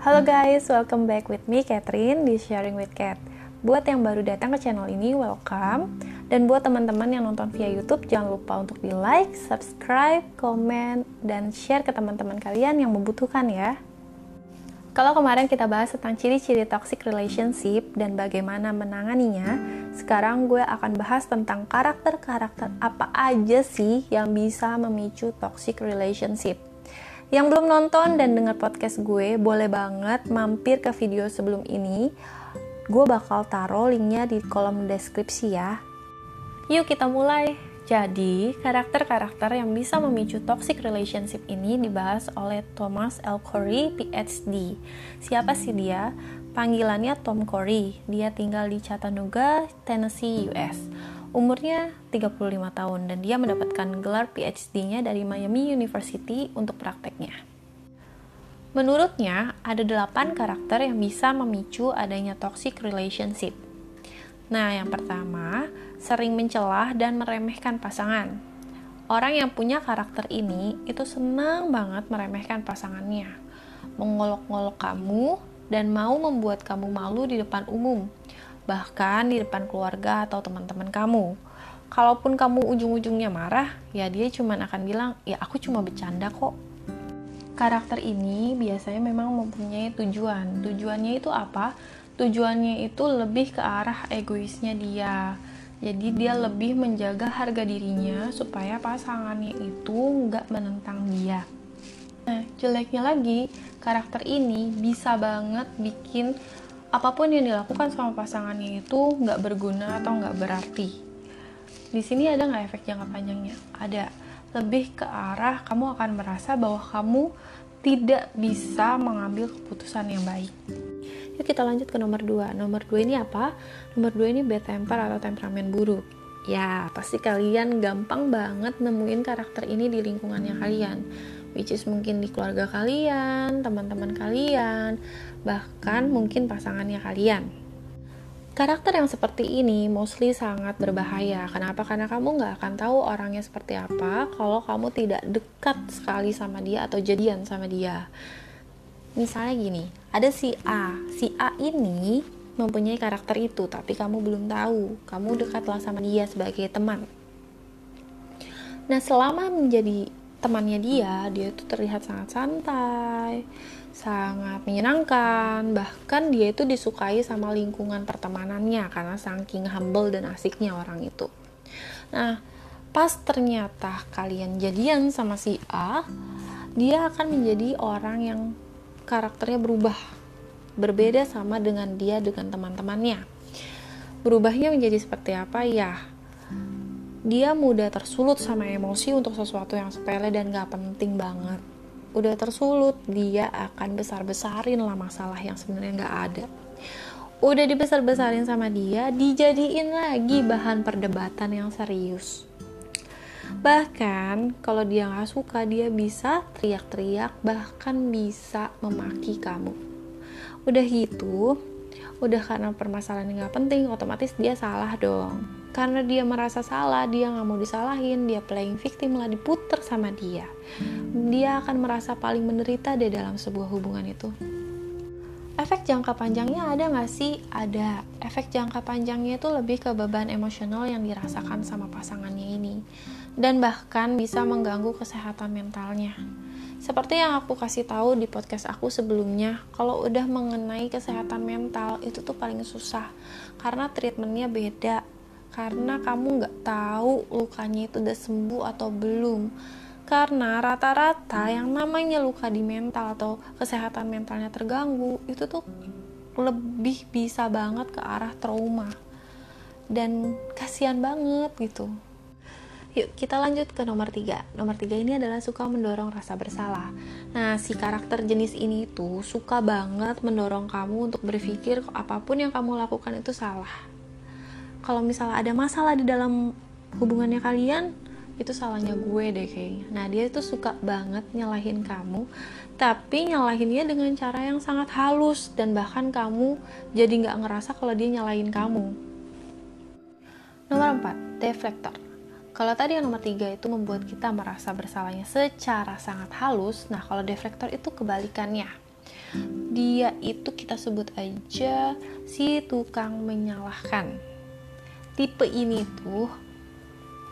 Halo guys, welcome back with me Catherine di Sharing with Cat. Buat yang baru datang ke channel ini, welcome. Dan buat teman-teman yang nonton via YouTube, jangan lupa untuk di like, subscribe, komen, dan share ke teman-teman kalian yang membutuhkan ya. Kalau kemarin kita bahas tentang ciri-ciri toxic relationship dan bagaimana menanganinya, sekarang gue akan bahas tentang karakter-karakter apa aja sih yang bisa memicu toxic relationship. Yang belum nonton dan dengar podcast gue, boleh banget mampir ke video sebelum ini. Gue bakal taruh linknya di kolom deskripsi ya. Yuk kita mulai. Jadi, karakter-karakter yang bisa memicu toxic relationship ini dibahas oleh Thomas L. Corey, PhD. Siapa sih dia? Panggilannya Tom Corey. Dia tinggal di Chattanooga, Tennessee, US Umurnya 35 tahun dan dia mendapatkan gelar PhD-nya dari Miami University untuk prakteknya. Menurutnya, ada 8 karakter yang bisa memicu adanya toxic relationship. Nah, yang pertama, sering mencelah dan meremehkan pasangan. Orang yang punya karakter ini itu senang banget meremehkan pasangannya, mengolok-ngolok kamu, dan mau membuat kamu malu di depan umum bahkan di depan keluarga atau teman-teman kamu. Kalaupun kamu ujung-ujungnya marah, ya dia cuma akan bilang, ya aku cuma bercanda kok. Karakter ini biasanya memang mempunyai tujuan. Tujuannya itu apa? Tujuannya itu lebih ke arah egoisnya dia. Jadi dia lebih menjaga harga dirinya supaya pasangannya itu nggak menentang dia. Nah, jeleknya lagi, karakter ini bisa banget bikin apa pun yang dilakukan sama pasangannya itu nggak berguna atau nggak berarti. Di sini ada nggak efek jangka panjangnya? Ada. Lebih ke arah kamu akan merasa bahwa kamu tidak bisa mengambil keputusan yang baik. Yuk kita lanjut ke nomor 2. Nomor 2 ini apa? Nomor 2 ini bad temper atau temperamen buruk. Ya, pasti kalian gampang banget nemuin karakter ini di lingkungannya kalian which is mungkin di keluarga kalian, teman-teman kalian, bahkan mungkin pasangannya kalian. Karakter yang seperti ini mostly sangat berbahaya. Kenapa? Karena kamu nggak akan tahu orangnya seperti apa kalau kamu tidak dekat sekali sama dia atau jadian sama dia. Misalnya gini, ada si A. Si A ini mempunyai karakter itu, tapi kamu belum tahu. Kamu dekatlah sama dia sebagai teman. Nah, selama menjadi temannya dia dia itu terlihat sangat santai sangat menyenangkan. Bahkan dia itu disukai sama lingkungan pertemanannya karena saking humble dan asiknya orang itu. Nah pas ternyata kalian jadian sama si A dia akan menjadi orang yang karakternya berubah berbeda sama dengan dia dengan teman-temannya. Berubahnya menjadi seperti apa? Ya dia mudah tersulut sama emosi untuk sesuatu yang sepele dan gak penting banget. Udah tersulut, dia akan besar-besarin lah masalah yang sebenarnya gak ada. Udah dibesar-besarin sama dia, dijadiin lagi bahan perdebatan yang serius. Bahkan kalau dia gak suka, dia bisa teriak-teriak, bahkan bisa memaki kamu. Udah gitu, udah karena permasalahan yang gak penting, otomatis dia salah dong karena dia merasa salah dia nggak mau disalahin dia playing victim lah diputer sama dia. Dia akan merasa paling menderita deh dalam sebuah hubungan itu. Efek jangka panjangnya ada nggak sih? Ada. Efek jangka panjangnya itu lebih ke beban emosional yang dirasakan sama pasangannya ini. Dan bahkan bisa mengganggu kesehatan mentalnya. Seperti yang aku kasih tahu di podcast aku sebelumnya, kalau udah mengenai kesehatan mental itu tuh paling susah. Karena treatmentnya beda karena kamu nggak tahu lukanya itu udah sembuh atau belum. Karena rata-rata yang namanya luka di mental atau kesehatan mentalnya terganggu itu tuh lebih bisa banget ke arah trauma. Dan kasihan banget gitu. Yuk kita lanjut ke nomor tiga. Nomor tiga ini adalah suka mendorong rasa bersalah. Nah si karakter jenis ini tuh suka banget mendorong kamu untuk berpikir apa pun yang kamu lakukan itu salah kalau misalnya ada masalah di dalam hubungannya kalian itu salahnya gue deh kayaknya. Nah dia tuh suka banget nyalahin kamu tapi nyalahinnya dengan cara yang sangat halus dan bahkan kamu jadi nggak ngerasa kalau dia nyalahin kamu. Nomor 4 deflektor. Kalau tadi yang nomor 3 itu membuat kita merasa bersalahnya secara sangat halus nah kalau deflektor itu kebalikannya. Dia itu kita sebut aja si tukang menyalahkan tipe ini tuh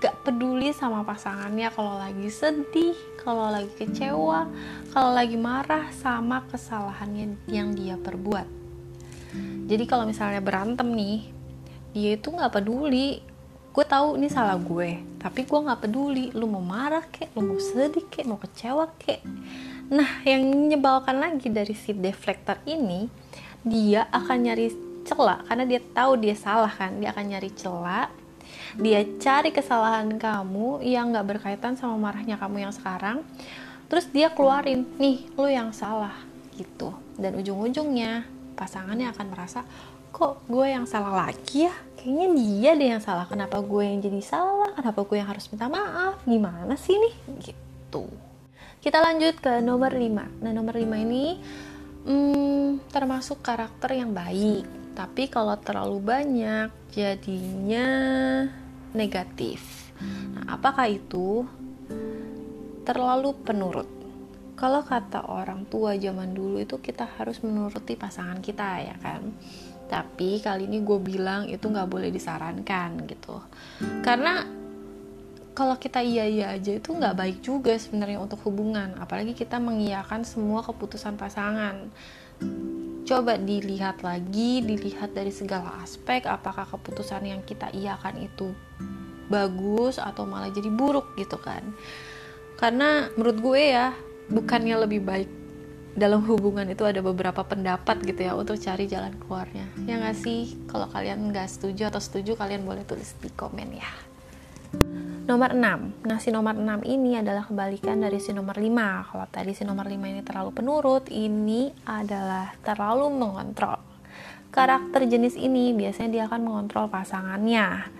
gak peduli sama pasangannya. Kalau lagi sedih kalau lagi kecewa kalau lagi marah sama kesalahannya yang dia perbuat. Jadi kalau misalnya berantem nih dia itu gak peduli. Gue tahu ini salah gue tapi gue nggak peduli. Lu mau marah kek lu mau sedih kek mau kecewa kek. Nah yang menyebalkan lagi dari si deflector ini dia akan nyari celah karena dia tahu dia salah kan dia akan nyari celah. Dia cari kesalahan kamu yang nggak berkaitan sama marahnya kamu yang sekarang. Terus dia keluarin nih lu yang salah gitu. Dan ujung-ujungnya pasangannya akan merasa kok gue yang salah lagi ya? Kayaknya dia deh yang salah. Kenapa gue yang jadi salah? Kenapa gue yang harus minta maaf? Gimana sih nih? Gitu. Kita lanjut ke nomor 5 nah nomor 5 ini hmm, termasuk karakter yang baik tapi kalau terlalu banyak jadinya negatif. Nah apakah itu? Terlalu penurut. Kalau kata orang tua zaman dulu itu kita harus menuruti pasangan kita ya kan? Tapi kali ini gue bilang itu nggak boleh disarankan gitu. Karena kalau kita iya iya aja itu nggak baik juga sebenarnya untuk hubungan. Apalagi kita mengiyakan semua keputusan pasangan coba dilihat lagi dilihat dari segala aspek apakah keputusan yang kita iakan itu bagus atau malah jadi buruk gitu kan. Karena menurut gue ya bukannya lebih baik dalam hubungan itu ada beberapa pendapat gitu ya untuk cari jalan keluarnya. Ya nggak sih? Kalau kalian nggak setuju atau setuju kalian boleh tulis di komen ya nomor 6 nah si nomor 6 ini adalah kebalikan dari si nomor 5 kalau tadi si nomor 5 ini terlalu penurut ini adalah terlalu mengontrol. Karakter jenis ini biasanya dia akan mengontrol pasangannya.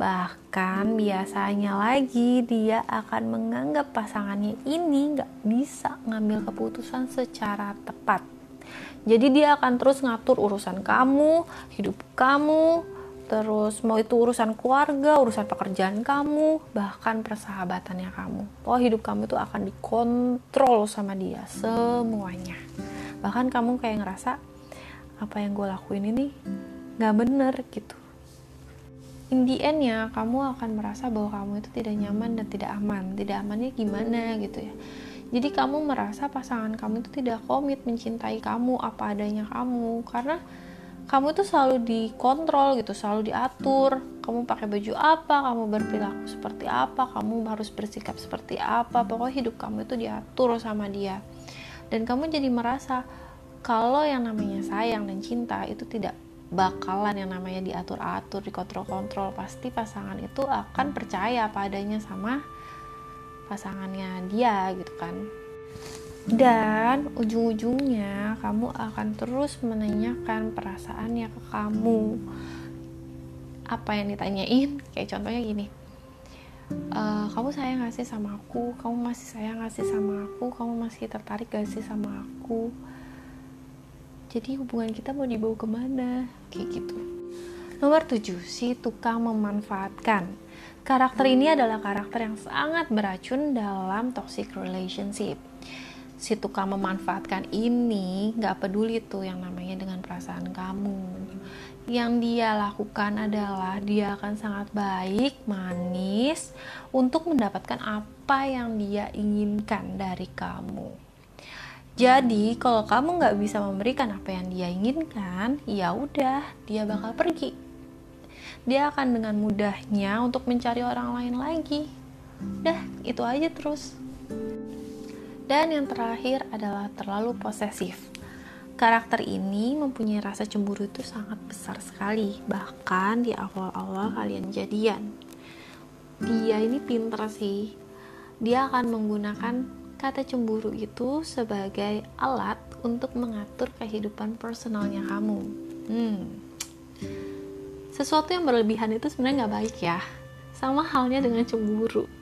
Bahkan biasanya lagi dia akan menganggap pasangannya ini nggak bisa ngambil keputusan secara tepat. Jadi dia akan terus ngatur urusan kamu, hidup kamu, terus mau itu urusan keluarga, urusan pekerjaan kamu, bahkan persahabatannya kamu. Oh hidup kamu itu akan dikontrol sama dia semuanya. Bahkan kamu kayak ngerasa apa yang gue lakuin ini nggak bener gitu in the end ya kamu akan merasa bahwa kamu itu tidak nyaman dan tidak aman tidak amannya gimana gitu ya jadi kamu merasa pasangan kamu itu tidak komit mencintai kamu apa adanya kamu karena kamu itu selalu dikontrol gitu selalu diatur. Kamu pakai baju apa kamu berperilaku seperti apa kamu harus bersikap seperti apa. Pokoknya hidup kamu itu diatur sama dia. Dan kamu jadi merasa kalau yang namanya sayang dan cinta itu tidak bakalan yang namanya diatur-atur, dikontrol-kontrol, pasti pasangan itu akan percaya padanya sama pasangannya dia gitu kan. Dan ujung-ujungnya kamu akan terus menanyakan perasaannya ke kamu. Apa yang ditanyain? Kayak contohnya gini. E, kamu sayang gak sih sama aku? Kamu masih sayang gak sih sama aku? Kamu masih tertarik gak sih sama aku? jadi hubungan kita mau dibawa ke mana kayak gitu nomor 7 si tukang memanfaatkan karakter ini adalah karakter yang sangat beracun dalam toxic relationship si tukang memanfaatkan ini nggak peduli tuh yang namanya dengan perasaan kamu yang dia lakukan adalah dia akan sangat baik, manis untuk mendapatkan apa yang dia inginkan dari kamu. Jadi kalau kamu nggak bisa memberikan apa yang dia inginkan, ya udah dia bakal pergi. Dia akan dengan mudahnya untuk mencari orang lain lagi. Dah itu aja terus. Dan yang terakhir adalah terlalu posesif. Karakter ini mempunyai rasa cemburu itu sangat besar sekali, bahkan di awal-awal kalian jadian. Dia ini pinter sih. Dia akan menggunakan kata cemburu itu sebagai alat untuk mengatur kehidupan personalnya kamu. Hmm. Sesuatu yang berlebihan itu sebenarnya nggak baik ya. Sama halnya dengan cemburu.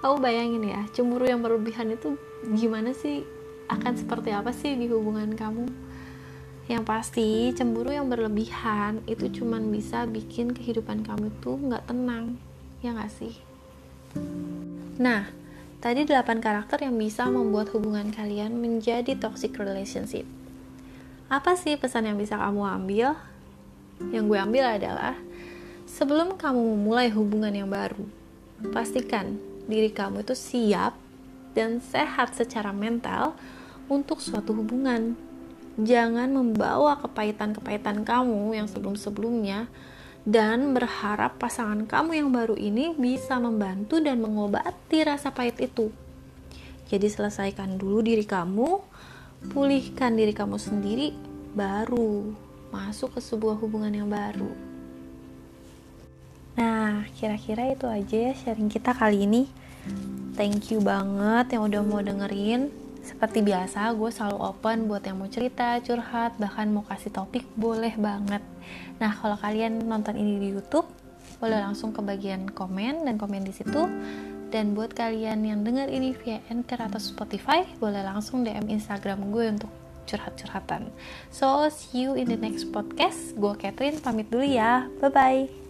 Kamu bayangin ya, cemburu yang berlebihan itu gimana sih? Akan seperti apa sih di hubungan kamu? Yang pasti, cemburu yang berlebihan itu cuman bisa bikin kehidupan kamu tuh nggak tenang. Ya nggak sih? Nah, Tadi 8 karakter yang bisa membuat hubungan kalian menjadi toxic relationship. Apa sih pesan yang bisa kamu ambil? Yang gue ambil adalah sebelum kamu memulai hubungan yang baru, pastikan diri kamu itu siap dan sehat secara mental untuk suatu hubungan. Jangan membawa kepahitan-kepahitan kamu yang sebelum-sebelumnya dan berharap pasangan kamu yang baru ini bisa membantu dan mengobati rasa pahit itu. Jadi selesaikan dulu diri kamu, pulihkan diri kamu sendiri, baru masuk ke sebuah hubungan yang baru. Nah, kira-kira itu aja ya sharing kita kali ini. Thank you banget yang udah mau dengerin. Seperti biasa, gue selalu open buat yang mau cerita, curhat, bahkan mau kasih topik, boleh banget. Nah, kalau kalian nonton ini di YouTube, boleh langsung ke bagian komen dan komen di situ. Dan buat kalian yang dengar ini via Anchor atau Spotify, boleh langsung DM Instagram gue untuk curhat-curhatan. So, see you in the next podcast. Gue Catherine, pamit dulu ya. Bye-bye.